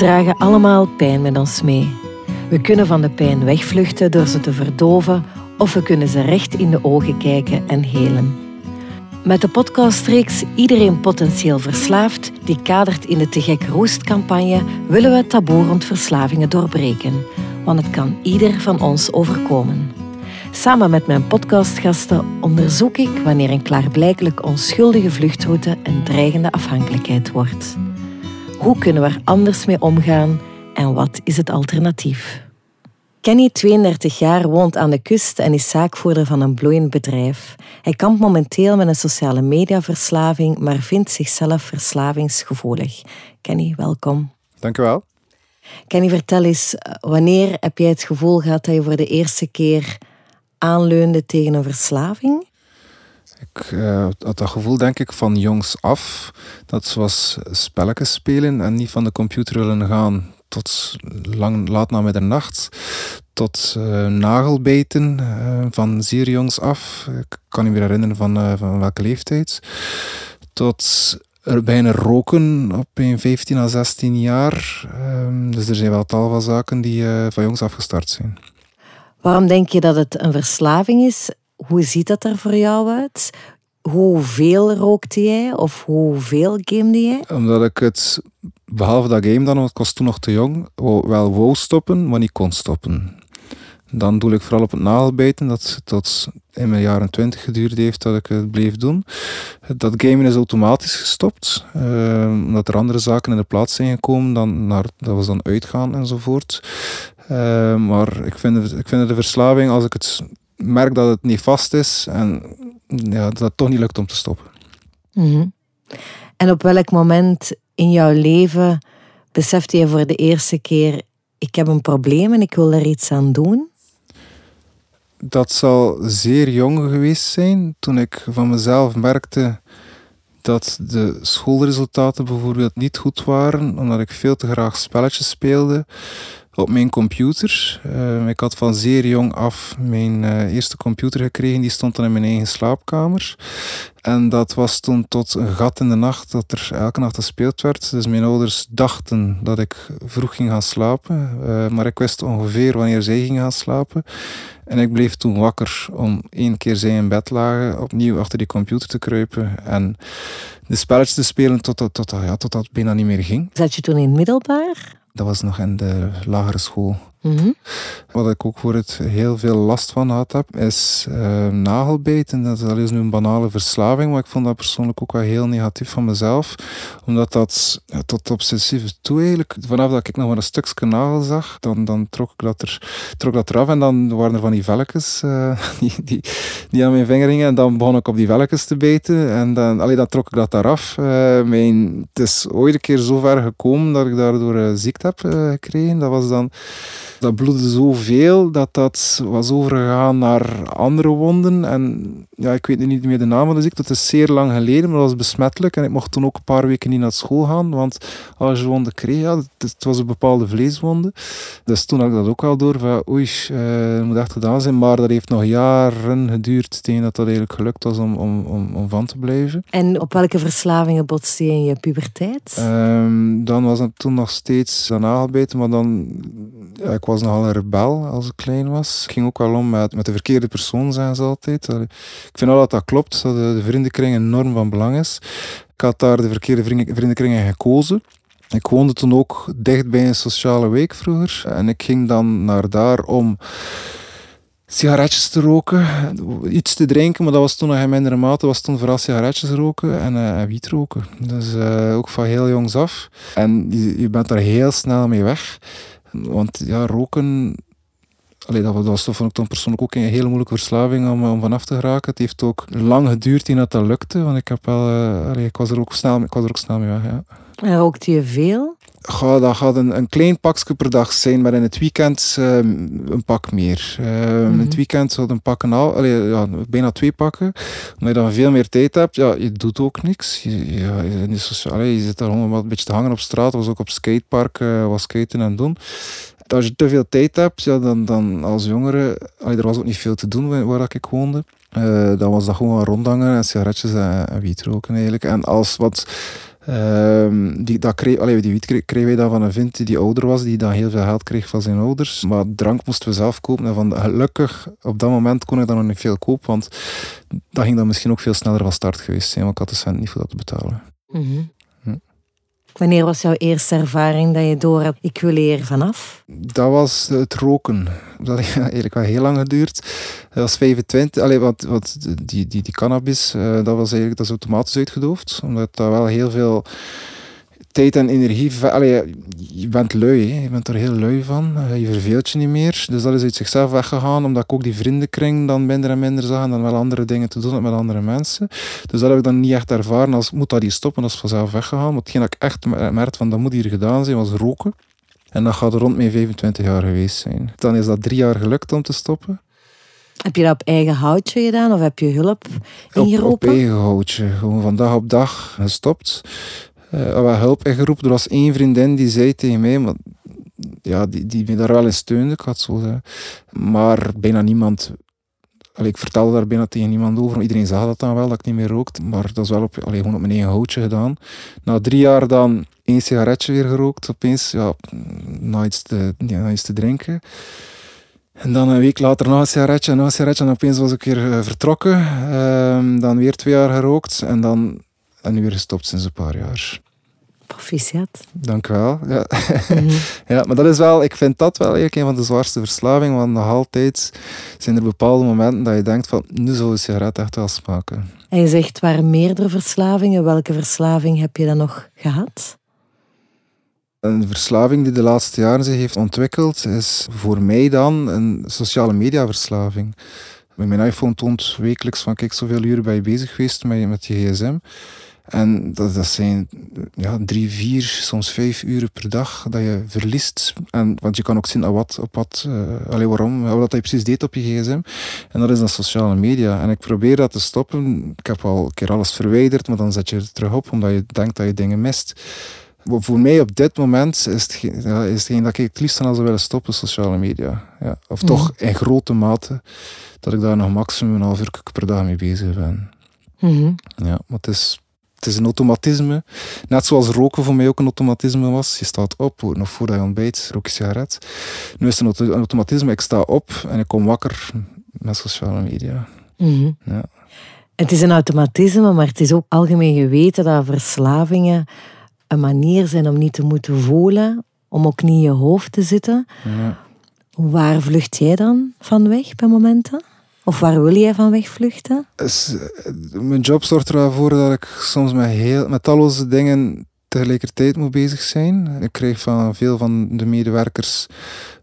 dragen allemaal pijn met ons mee. We kunnen van de pijn wegvluchten door ze te verdoven of we kunnen ze recht in de ogen kijken en helen. Met de podcastreeks Iedereen potentieel verslaafd, die kadert in de Te Gek Roest-campagne, willen we het taboe rond verslavingen doorbreken. Want het kan ieder van ons overkomen. Samen met mijn podcastgasten onderzoek ik wanneer een klaarblijkelijk onschuldige vluchtroute een dreigende afhankelijkheid wordt. Hoe kunnen we er anders mee omgaan en wat is het alternatief? Kenny, 32 jaar, woont aan de kust en is zaakvoerder van een bloeiend bedrijf. Hij kampt momenteel met een sociale mediaverslaving, maar vindt zichzelf verslavingsgevoelig. Kenny, welkom. Dank u wel. Kenny, vertel eens, wanneer heb jij het gevoel gehad dat je voor de eerste keer aanleunde tegen een verslaving? Ik uh, had dat gevoel, denk ik, van jongs af. Dat was spelletjes spelen en niet van de computer willen gaan tot lang, laat na middernacht. Tot uh, nagelbijten uh, van zeer jongs af. Ik kan niet meer herinneren van, van welke leeftijd. Tot er bijna roken op een 15 à 16 jaar. Ehm, dus er zijn wel tal van zaken die van jongs af gestart zijn. Waarom denk je dat het een verslaving is? Hoe ziet dat er voor jou uit? Hoeveel rookte jij of hoeveel gamede jij? Omdat ik het, behalve dat game dan, want ik was toen nog te jong, wel wou stoppen, maar niet kon stoppen. Dan doe ik vooral op het nagelbijten, dat tot in mijn jaren twintig geduurd heeft dat ik het bleef doen. Dat gamen is automatisch gestopt, uh, omdat er andere zaken in de plaats zijn gekomen, dan naar, dat was dan uitgaan enzovoort. Uh, maar ik vind, ik vind de verslaving, als ik het merk dat het niet vast is en ja, dat het toch niet lukt om te stoppen. Mhm. En op welk moment in jouw leven besefte je voor de eerste keer: ik heb een probleem en ik wil er iets aan doen? Dat zal zeer jong geweest zijn toen ik van mezelf merkte dat de schoolresultaten bijvoorbeeld niet goed waren, omdat ik veel te graag spelletjes speelde op mijn computer. Uh, ik had van zeer jong af mijn uh, eerste computer gekregen. Die stond dan in mijn eigen slaapkamer. En dat was toen tot een gat in de nacht dat er elke nacht gespeeld werd. Dus mijn ouders dachten dat ik vroeg ging gaan slapen. Uh, maar ik wist ongeveer wanneer zij ging gaan slapen. En ik bleef toen wakker om één keer zij in bed lagen, opnieuw achter die computer te kruipen. En de spelletjes te spelen totdat tot, tot, ja, tot dat bijna niet meer ging. Zat je toen in middelbaar? Dat was nog in de lagere school. Mhm. Wat ik ook voor het heel veel last van had heb, is uh, nagelbijten. Dat is, nu een banale verslaving, maar ik vond dat persoonlijk ook wel heel negatief van mezelf. Omdat dat tot obsessief toe eigenlijk, vanaf dat ik nog maar een stukje nagel zag, dan, dan trok, ik dat er, trok dat eraf en dan waren er van die velletjes uh, die, die, die, aan mijn vinger hingen. En dan begon ik op die velletjes te bijten en dan, dan trok ik dat eraf. Uh, mijn, het is ooit een keer zo ver gekomen dat ik daardoor ziekte heb gekregen. Dat was dan dat bloedde zoveel dat dat was overgegaan naar andere wonden. En ja, ik weet niet meer de naam van de ziekte. Het is zeer lang geleden, maar dat was besmettelijk. En ik mocht toen ook een paar weken niet naar school gaan, want als je wonden kreeg, ja, het, was een bepaalde vleeswonde. Dus toen had ik dat ook al door, van oei, uh, het moet echt gedaan zijn. Maar dat heeft nog jaren geduurd tegen dat dat eigenlijk gelukt was om, om, om, om van te blijven. En op welke verslavingen botste je in je puberteit? Um, dan was het toen nog steeds aan aangebeten, maar dan... Ja, ik was nogal een rebel als ik klein was. Ik ging ook wel om met, met de verkeerde persoon, zijn ze altijd. Ik vind wel dat dat klopt, dat de, de vriendenkring enorm van belang is. Ik had daar de verkeerde vriendenkring in gekozen. Ik woonde toen ook dicht bij een sociale week vroeger. En ik ging dan naar daar om sigaretjes te roken, iets te drinken, maar dat was toen nog in mindere mate, was toen vooral sigaretjes roken en, uh, roken. Dus uh, ook van heel jongs af. En je bent daar heel snel mee weg. Want ja, roken, allee, dat, was, dat vond ik dan persoonlijk ook een hele moeilijke verslaving om, om vanaf te geraken. Het heeft ook lang geduurd dat dat lukte, want ik, heb wel, uh, allee, ik, was er ook snel, ik was er ook snel mee weg. Ja. En rookte je veel? Ga, dat gaat een, een klein pakje per dag zijn, maar in het weekend uh, een pak meer. -hmm. In het mhm. weekend zou een pakken al, allee, ja, bijna twee pakken. Omdat je dan veel meer tijd hebt, ja, je doet ook niks. Je, ja, je, allee, je zit daar gewoon een beetje te hangen op straat, was ook op skatepark, uh, was skaten en doen als je te veel tijd hebt, ja, dan, dan als jongere, allee, er was ook niet veel te doen waar, waar ik woonde. Uh, dan was dat gewoon rondhangen en sigaretjes en, en wiet roken eigenlijk. En als wat Ehm, die, dat kreeg, allee, die wiet kreeg, wij dan van een vriend die ouder was, die dan heel veel geld kreeg van zijn ouders. Maar drank moesten we zelf kopen. En van, gelukkig, op dat moment kon ik dan nog niet veel kopen, want dat ging dan misschien ook veel sneller van start geweest zijn, want ik had de cent niet voor dat te betalen. Mhm. Wanneer was jouw eerste ervaring dat je door hebt, ik wil hier vanaf? Dat was het roken. Dat heeft eigenlijk wel heel lang geduurd. Dat was 25. Allee, wat, wat, die, die, die cannabis, uh, dat was eigenlijk dat is automatisch uitgedoofd. Omdat dat wel heel veel tijd en energie. Allee, je bent lui, hè. je bent er heel lui van. Eh, je verveelt je niet meer. Dus dat is uit zichzelf weggegaan, omdat ik ook die vriendenkring dan minder en minder zag en dan wel andere dingen te doen met andere mensen. Dus dat heb ik dan niet echt ervaren als moet dat hier stoppen, dat is vanzelf weggegaan. Maar hetgeen dat ik echt merkte van dat moet hier gedaan zijn, was roken. En dat gaat rond mijn 25 jaar geweest zijn. Dan is dat drie jaar gelukt om te stoppen. Heb je dat op eigen houtje gedaan of heb je hulp ingeroepen? Op, op eigen houtje. Gewoon van dag op dag gestopt uh, wat hulp ingeroepen. Er was één vriendin die zei tegen mij, maar, ja, die, die me daar wel in steunde, ik had zo zeggen. Maar bijna niemand Allee, ik vertelde daar bijna tegen niemand over. Iedereen zag dat dan wel, dat ik niet meer rookte. Maar dat is wel op, allee, gewoon op mijn eigen houtje gedaan. Na drie jaar dan één sigaretje weer gerookt. Opeens, ja, na iets te, na iets te drinken. En dan een week later nog een sigaretje nog een sigaretje. En opeens was ik weer eh, vertrokken. Ehm, dan weer twee jaar gerookt. En dan en nu weer gestopt sinds een paar jaar. Proficiat. Dank u wel. Ja. Mhm. ja, maar dat is wel, ik vind dat wel eigenlijk een van de zwaarste verslavingen, want nog altijd zijn er bepaalde momenten dat je denkt van, nu zou een sigaret echt wel smaken. En je zegt, waar meerdere verslavingen, welke verslaving heb je dan nog gehad? Een verslaving die de laatste jaren zich heeft ontwikkeld, is voor mij dan een sociale media verslaving. Mijn iPhone toont wekelijks van kijk, zoveel uren ben je bezig geweest met, met je gsm. En dat, dat zijn ja, drie, vier, soms vijf uren per dag dat je verliest. En, want je kan ook zien wat, op wat, uh, allee, waarom, wat je precies deed op je gsm. En dat is dan sociale media. En ik probeer dat te stoppen. Ik heb al een keer alles verwijderd, maar dan zet je het terug op omdat je denkt dat je dingen mist. Voor mij op dit moment is het, ja, is hetgeen dat ik het liefst aan zou willen stoppen, sociale media. Ja. Of toch mhm. in grote mate dat ik daar nog maximum een half uur per dag mee bezig ben. Mhm. Ja, maar het is, het is een automatisme. Net zoals roken voor mij ook een automatisme was. Je staat op, nog voordat je ontbijt, rook je sigaret. Nu is het een automatisme, ik sta op en ik kom wakker met sociale media. Mhm. Ja. Het is een automatisme, maar het is ook algemeen geweten dat verslavingen een manier zijn om niet te moeten voelen, om ook niet in je hoofd te zitten. Ja. Waar vlucht jij dan van weg bij momenten? Of waar wil jij van wegvluchten? Is, eh, mijn job zorgt ervoor dat ik soms met, heel, met talloze dingen tegelijkertijd moet bezig zijn. Ik krijg van veel van de medewerkers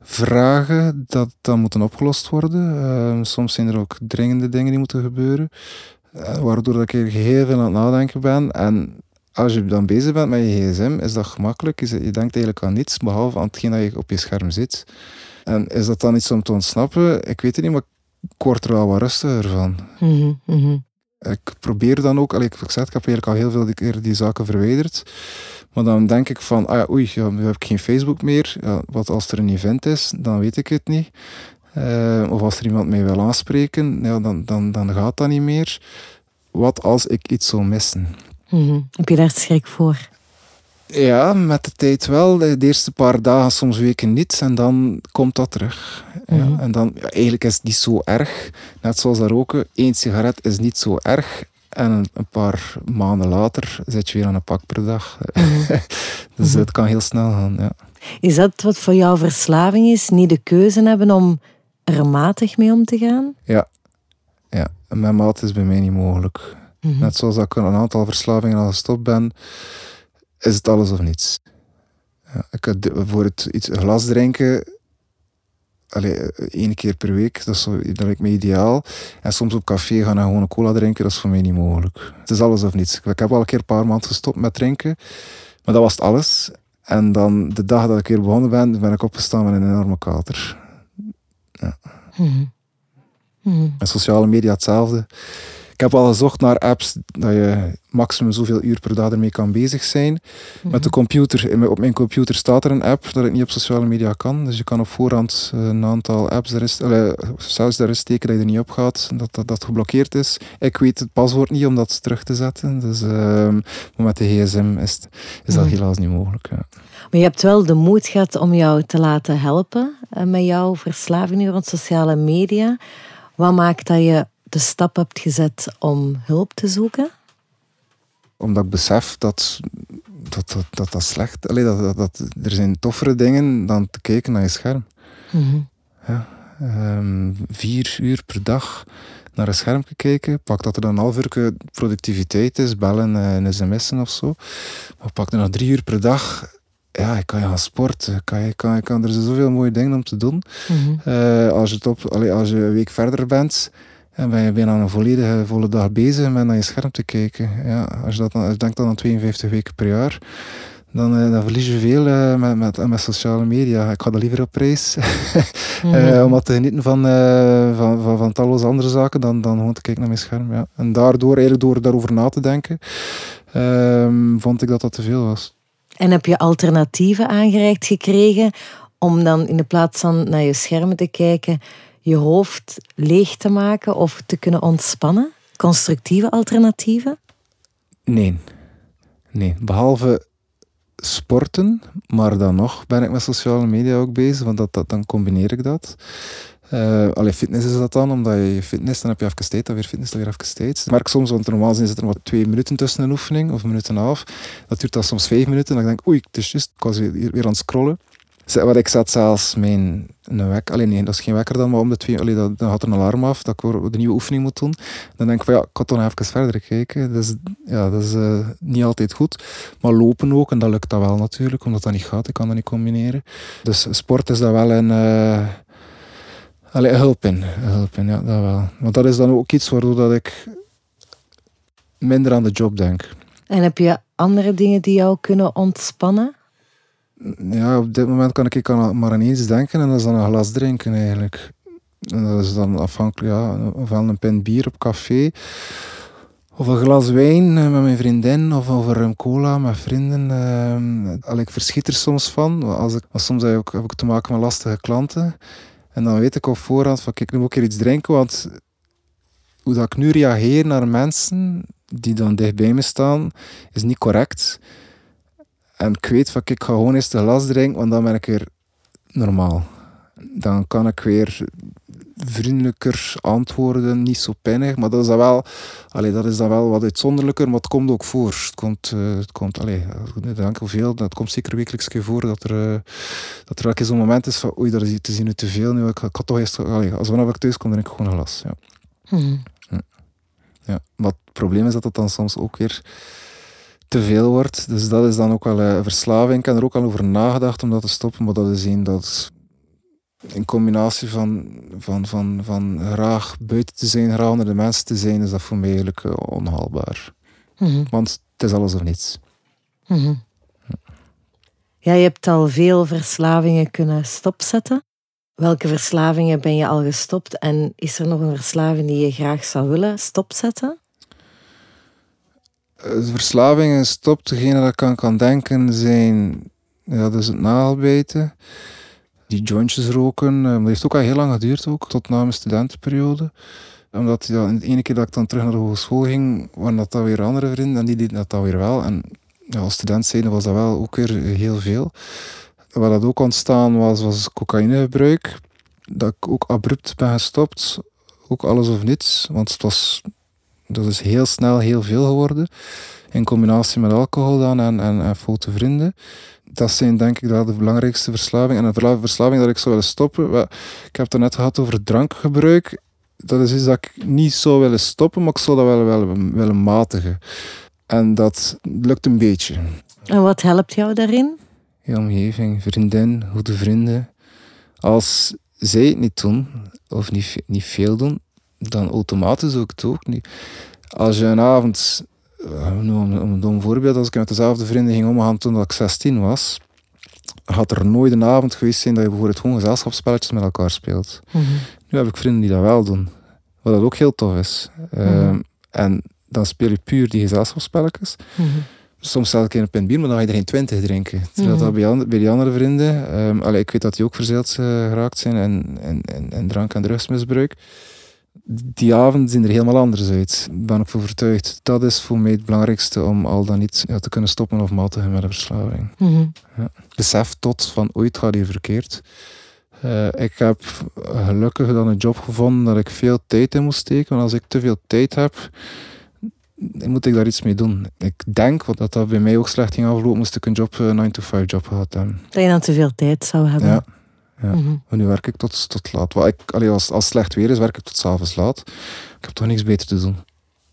vragen dat dan moeten opgelost worden. Uh, soms zijn er ook dringende dingen die moeten gebeuren. Uh, waardoor ik heel veel aan het nadenken ben. En als je dan bezig bent met je gsm, is dat gemakkelijk. Je denkt eigenlijk aan niets, behalve aan hetgeen dat je op je scherm zit. En is dat dan iets om te ontsnappen? Ik weet het niet, maar ik word er wel wat rustiger van. Mm -hmm. Ik probeer dan ook, ik, ik, zeg, ik heb eigenlijk al heel veel keer die zaken verwijderd. Maar dan denk ik van, ah ja, oei, ja, nu heb ik geen Facebook meer. Ja, wat als er een event is, dan weet ik het niet. Uh, of als er iemand mij wil aanspreken, ja, dan, dan, dan gaat dat niet meer. Wat als ik iets zou missen? Mm Heb je daar schrik voor? Ja, met de tijd wel. De eerste paar dagen, soms weken niet. En dan komt dat terug. ja, mhm. en dan, ja, eigenlijk is het niet zo erg. Net zoals dat roken. Eén sigaret is niet zo erg. En een, paar maanden later zit je weer aan een pak per dag. Mhm. dus het kan heel snel gaan, ja. Is dat wat voor jou verslaving is? Niet de keuze hebben om er matig mee om te gaan? Ja. Ja, mijn maat is bij mij niet mogelijk. Mhm. Net zoals ik een aantal verslavingen al gestopt ben is het alles of niets. Ja, ik had voor het iets glas drinken, allee, één keer per week, dat, is zo, dat lijkt me ideaal. En soms op café gaan en gewoon een cola drinken, dat is voor mij niet mogelijk. Het is alles of niets. Ik heb al een keer een paar maanden gestopt met drinken, maar dat was het alles. En dan de dag dat ik weer begonnen ben, ben ik opgestaan met een enorme kater. Ja. Mm En sociale media hetzelfde Ik heb al gezocht naar apps dat je maximum zoveel uur per dag ermee kan bezig zijn. Met de computer, op mijn computer staat er een app dat ik niet op sociale media kan. Dus je kan op voorhand eh, een aantal apps er is, uh, zelfs daar steken dat je er niet op gaat, dat, dat dat geblokkeerd is. Ik weet het paswoord niet om dat terug te zetten. Dus uh, met de gsm is, is dat helaas niet mogelijk. Ja. Maar je hebt wel de moed gehad om jou te laten helpen eh, met jouw verslaving rond sociale media. Wat maakt dat je de stap hebt gezet om hulp te zoeken? Omdat ik besef dat dat, dat, dat, dat slecht Allee, dat, dat, dat, Er zijn toffere dingen dan te kijken naar je scherm. Mm ja, um, vier uur per dag naar een scherm kijken. Pak dat er dan een half uur productiviteit is, bellen en sms'en of zo. Maar pak er nog drie uur per dag ja, ik kan je gaan sporten. Kan je, kan, kan, er zijn zoveel mooie dingen om te doen. Mm uh, als, je top, allee, als je een week verder bent, en ben je bijna een volledige volle dag bezig met naar je scherm te kijken. Ja, als je, dat, als je denkt dan aan 52 weken per jaar, dan, uh, dan verlies je veel uh, met, met, met sociale media. Ik ga er liever op reis. mm -hmm. om te genieten van, van, van, van, talloze andere zaken dan, dan gewoon te kijken naar mijn scherm. Ja. En daardoor, eigenlijk door daarover na te denken, ehm, vond ik dat dat te veel was. En heb je alternatieven aangereikt gekregen om dan in de plaats van naar je schermen te kijken, je hoofd leeg te maken of te kunnen ontspannen? Constructieve alternatieven? Nee. Nee, behalve sporten, maar dan nog ben ik met sociale media ook bezig, want dat, dan combineer ik dat. Uh, fitness is dat dan, omdat je fitness, dan heb je even dan weer fitness, dan weer even. Ik merk soms, want normaal zit er wat twee minuten tussen een oefening, of een minuut en een half. Dat duurt dan soms vijf minuten, dan denk ik, oei, het is juist, ik was weer, weer aan het scrollen. Wat ik zet zelfs mijn een wekker, alleen nee, dat is geen wekker dan, maar om de twee, allee, dan, er een alarm af dat ik de nieuwe oefening moet doen. Dan denk ik van ja, ik kan toch even verder kijken. Dus ja, dat is uh, niet altijd goed. Maar lopen ook, en dat lukt dat wel natuurlijk, omdat dat niet gaat, ik kan dat niet combineren. Dus sport is dat wel een... Uh, Allee, hulp in. Hulp ja, dat wel. Maar dat is dan ook iets waardoor dat ik minder aan de job denk. En heb je andere dingen die jou kunnen ontspannen? Ja, op dit moment kan ik maar aan iets denken en dat is dan een glas drinken eigenlijk. En dat is dan afhankelijk, ja, ofwel een pint bier op café, of een glas wijn eh, met mijn vriendin, of over een cola met vrienden. Uh, ik verschiet er soms van. Als ik, soms heb ik, heb ik te maken met lastige klanten. En dan weet ik op voorhand van kijk, nu moet ik iets drinken, want hoe dat ik nu reageer naar mensen die dan dichtbij me staan, is niet correct. En ik weet van ik ga gewoon eens de glas drinken, want dan ben ik weer normaal. Dan kan ik weer vriendelijker antwoorden, niet zo pijnig. Maar dat is dan wel, allee, dat is dan wel wat uitzonderlijker, maar het komt ook voor. Het komt, uh, het komt allee, dank hoeveel, dat komt zeker wekelijks voor dat er, uh, dat er wel zo'n moment is van oei, dat is te zien nu te veel. Nu, ik, ik had toch eerst, allee, als vanaf ik thuis kom, dan ik gewoon een glas. Ja. Hmm. Ja. ja. Maar het probleem is dat het dan soms ook weer te veel wordt. Dus dat is dan ook wel een verslaving. Ik heb er ook al over nagedacht om dat te stoppen, maar dat is één dat in combinatie van, van, van, van graag buiten te zijn, graag onder de mensen te zijn, is dat voor mij eigenlijk eh, onhaalbaar. Mhm. Want het is alles of niets. Mhm. Ja, je hebt al veel verslavingen kunnen stopzetten. Welke verslavingen ben je al gestopt en is er nog een verslaving die je graag zou willen stopzetten? Eh, verslavingen stopt, degene dat ik aan kan denken zijn, ja, dat het nagelbijten die jointjes roken. Eh, dat heeft ook al heel lang geduurd, ook, tot na mijn studentenperiode. Omdat ja, de ene keer dat ik dan terug naar de hogeschool ging, waren dat dan weer andere vrienden en die deden dat dan weer wel. En ja, als student was dat wel ook weer heel veel. Wat dat ook ontstaan was, was cocaïnegebruik. Dat ik ook abrupt ben gestopt. Ook alles of niets. Want het was, dat is heel snel heel veel geworden. In combinatie met alcohol dan en, en, en foute vrienden dat zijn denk ik de belangrijkste verslavingen. En een verslaving dat ik zou willen stoppen. Ik heb het net gehad over drankgebruik. Dat is iets dat ik niet zou willen stoppen, maar ik zou dat wel willen, willen matigen. En dat lukt een beetje. En wat helpt jou daarin? Je omgeving, vriendin, goede vrienden. Als zij het niet doen, of niet, niet veel doen, dan automatisch ook het ook niet. Als je een avond om, om een dom voorbeeld, als ik met dezelfde vrienden ging omgaan toen ik 16 was, had er nooit een avond geweest zijn dat je bijvoorbeeld gewoon gezelschapsspelletjes met elkaar speelt. Mhm. Nu heb ik vrienden die dat wel doen. Wat dat ook heel tof is. Mm En dan speel je puur die gezelschapsspelletjes. Mhm. Soms stel ik een pint bier, maar dan ga je er geen twintig drinken. Terwijl Mhm. dat bij, bij die andere vrienden... ehm, allee, ik weet dat die ook verzeild eh, geraakt zijn in, in, in, in drank- en drugsmisbruik. Die avonden zien er helemaal anders uit. Daar ben ik van overtuigd. Dat is voor mij het belangrijkste om al dan niet ja, te kunnen stoppen of matigen met een verslaving. Mhm. Besef tot van ooit gaat hier verkeerd. Eh, ik heb gelukkig dan een job gevonden dat ik veel tijd in moest steken. Want als ik te veel tijd heb, dan moet ik daar iets mee doen. Ik denk want dat dat bij mij ook slecht ging aflopen, moest ik een job, een 9-to-5 job gehad hebben. Dat je dan te veel tijd zou hebben. Ja. Ja. Mhm. Nu werk ik tot, tot laat. Wel, ik, allee, als, als het slecht weer is, werk ik tot s'avonds laat. Ik heb toch niks beter te doen.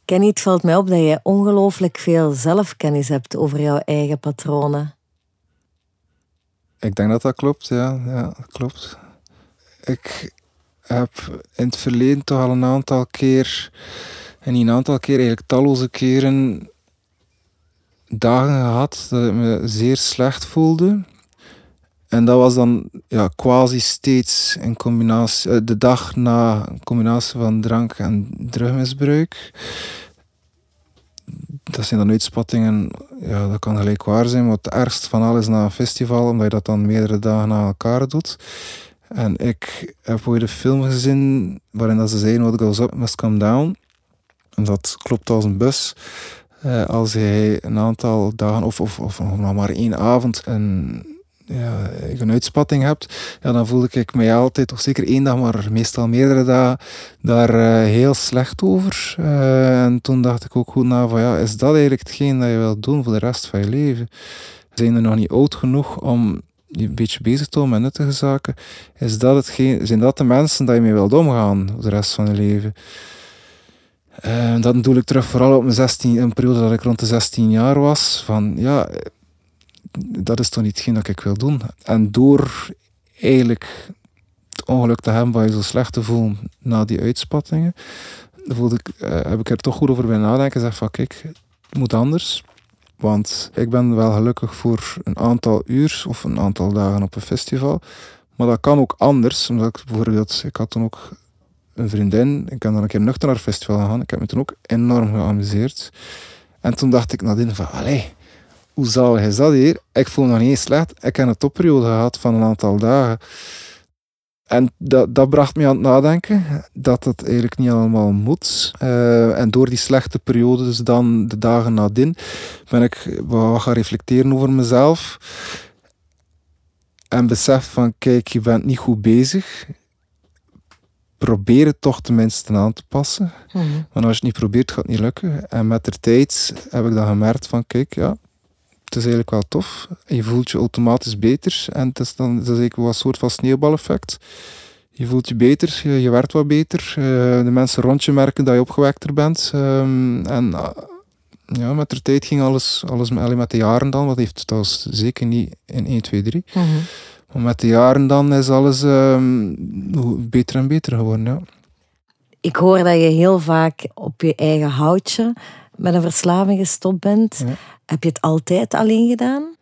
Kenny, het valt mij op dat je ongelooflijk veel zelfkennis hebt over jouw eigen patronen. Ik denk dat dat klopt, ja. ja dat klopt. Ik heb in het verleden toch al een aantal keer, en een aantal keer, eigenlijk talloze keren, dagen gehad dat ik me zeer slecht voelde. En dat was dan ja, quasi steeds in combinatie, eh, de dag na een combinatie van drank en drugmisbruik. Dat zijn dan uitspattingen, ja, dat kan gelijk waar zijn, maar het ergst van alles na een festival, omdat je dat dan meerdere dagen na elkaar doet. En ik heb ooit een film gezien waarin dat ze zeiden, what goes up must come down. En dat klopt als een bus. Eh, als jij een aantal dagen, of, of, of nog maar één avond, een, ja, een uitspatting hebt, ja, dan voelde ik mij altijd, of zeker één dag, maar meestal meerdere dagen, daar eh, heel slecht over. Eh, en toen dacht ik ook goed na van, ja, is dat eigenlijk hetgeen dat je wilt doen voor de rest van je leven? Zijn er nog niet oud genoeg om je een beetje bezig te houden met nuttige zaken? Is dat hetgeen, zijn dat de mensen dat je mee wilt omgaan voor de rest van je leven? Uh, dat doe ik terug vooral op mijn 16, een periode dat ik rond de 16 jaar was. Van ja, dat is toch niet hetgeen dat ik wil doen. En door eigenlijk het ongeluk te hebben waar je zo slecht te voelen na die uitspattingen, voelde ik, uh, heb ik er toch goed over bij nadenken. En zeg van kijk, het moet anders. Want ik ben wel gelukkig voor een aantal uur of een aantal dagen op een festival. Maar dat kan ook anders. Omdat ik bijvoorbeeld, ik had toen ook een vriendin. Ik ben dan een keer nuchter naar het festival gegaan. Ik heb me toen ook enorm geamuseerd. En toen dacht ik nadien van, allee, hoe zalig is dat hier? Ik voel me nog niet eens slecht. Ik heb een topperiode gehad van een aantal dagen. En dat, dat bracht me aan het nadenken dat het eigenlijk niet allemaal moet. Uh, en door die slechte periodes dan de dagen nadien ben ik wat gaan reflecteren over mezelf. En besef van, kijk, je bent niet goed bezig probeer het toch tenminste aan te passen. Mhm. Want als je het niet probeert, gaat het niet lukken. En met de tijd heb ik dan gemerkt van, kijk, ja, het is eigenlijk wel tof. Je voelt je automatisch beter. En het is dan dat is eigenlijk wel een soort van sneeuwbaleffect. Je voelt je beter, je, je werkt wat beter. Uh, de mensen rond je merken dat je opgewekter bent. Um, en uh, ja, met de tijd ging alles, alles alleen met de jaren dan, wat heeft het was zeker niet in 1, 2, 3. Mhm. Maar met de jaren dan is alles um, beter en beter geworden, ja. Ik hoor dat je heel vaak op je eigen houtje met een verslaving gestopt bent. Ja. Heb je het altijd alleen gedaan?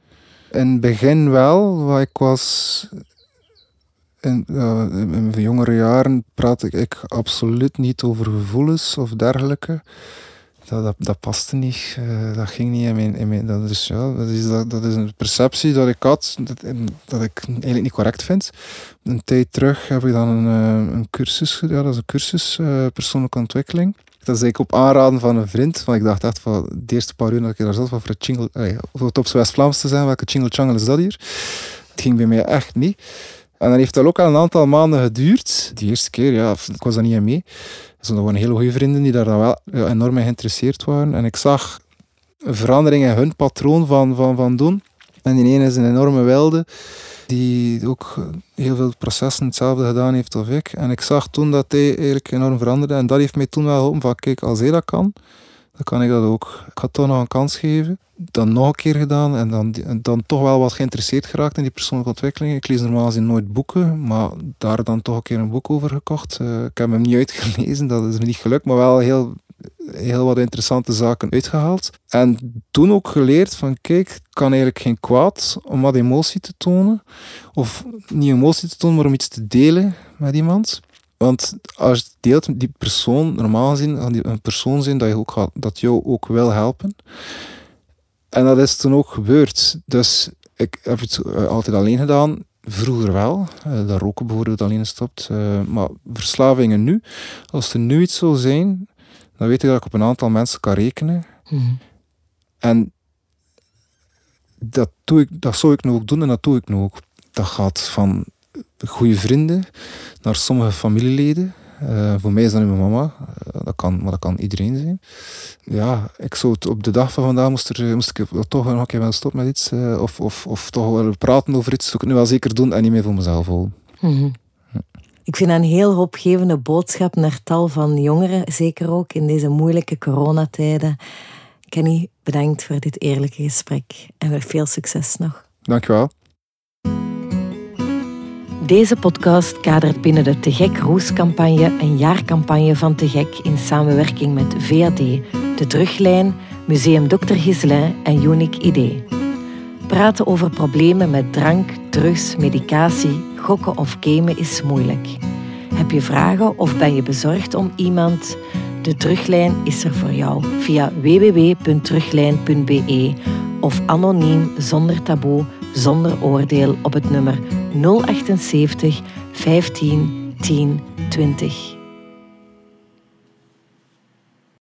In het begin wel, ik was... In, uh, in mijn jongere jaren praat ik, ik absoluut niet over gevoelens of dergelijke. Dat, dat, dat paste niet, uh, dat ging niet in mijn... In mijn dat, is, ja, dat, is, dat, dat is een perceptie dat ik had, dat, dat ik eigenlijk niet correct vind. Een tijd terug heb ik dan een, uh, een cursus gedaan, ja, dat is een cursus uh, persoonlijke ontwikkeling. Dat is ik op aanraden van een vriend, want ik dacht echt van de eerste paar uur dat ik daar zat, van voor jingle, allee, of het op West-Vlaams te zijn, welke jingle changle is dat hier? Het ging bij mij echt niet. En dan heeft dat ook al een aantal maanden geduurd. Die eerste keer, ja, ik was daar niet aan mee. Dus dat waren hele goede vrienden die daar dan wel enorm mee geïnteresseerd waren. En ik zag een verandering in hun patroon van, van, van doen. En die ene is een enorme wilde, die ook heel veel processen hetzelfde gedaan heeft als ik. En ik zag toen dat hij eigenlijk enorm veranderde. En dat heeft mij toen wel geholpen van, kijk, als hij dat kan, dan kan ik dat ook. Ik had toch nog een kans geven. Dan nog een keer gedaan en dan, dan toch wel wat geïnteresseerd geraakt in die persoonlijke ontwikkeling. Ik lees normaal gezien nooit boeken, maar daar dan toch een keer een boek over gekocht. Uh, ik heb hem niet uitgelezen, dat is me niet gelukt, maar wel heel, heel wat interessante zaken uitgehaald. En toen ook geleerd van, kijk, kan eigenlijk geen kwaad om wat emotie te tonen. Of niet emotie te tonen, maar om iets te delen met iemand. Want als je deelt met die persoon, normaal gezien, die een persoon zijn dat, je ook dat jou ook wil helpen. En dat is toen ook gebeurd. Dus ik heb het eh, altijd alleen gedaan. Vroeger wel. Uh, dat roken bijvoorbeeld alleen stopt. Uh, maar verslavingen nu, als er nu iets zou zijn, dan weet ik dat ik op een aantal mensen kan rekenen. Mm. En dat, doe ik, dat zou ik nu ook doen en dat doe ik nu ook. Dat gaat van goede vrienden naar sommige familieleden. Uh, voor mij is dat nu mijn mama, uh, dat kan, maar dat kan iedereen zijn. Ja, ik zou het op de dag van vandaag moest, er, moest ik toch nog een keer wel stoppen met iets. Uh, of, of, of toch wel praten over iets. Dat ik het nu wel zeker doen en niet meer voor mezelf houden. Mm -hmm. Ik vind dat een heel hoopgevende boodschap naar tal van jongeren, zeker ook in deze moeilijke coronatijden. Kenny, bedankt voor dit eerlijke gesprek en veel succes nog. Dankjewel. Deze podcast kadert binnen de Te Gek Roes-campagne een jaarcampagne van Te Gek in samenwerking met VAD, De Teruglijn, Museum Dr. Giselin en Unique ID. Praten over problemen met drank, drugs, medicatie, gokken of gamen is moeilijk. Heb je vragen of ben je bezorgd om iemand? De Teruglijn is er voor jou via www.teruglijn.be of anoniem zonder taboe zonder oordeel op het nummer 078 15 10 20.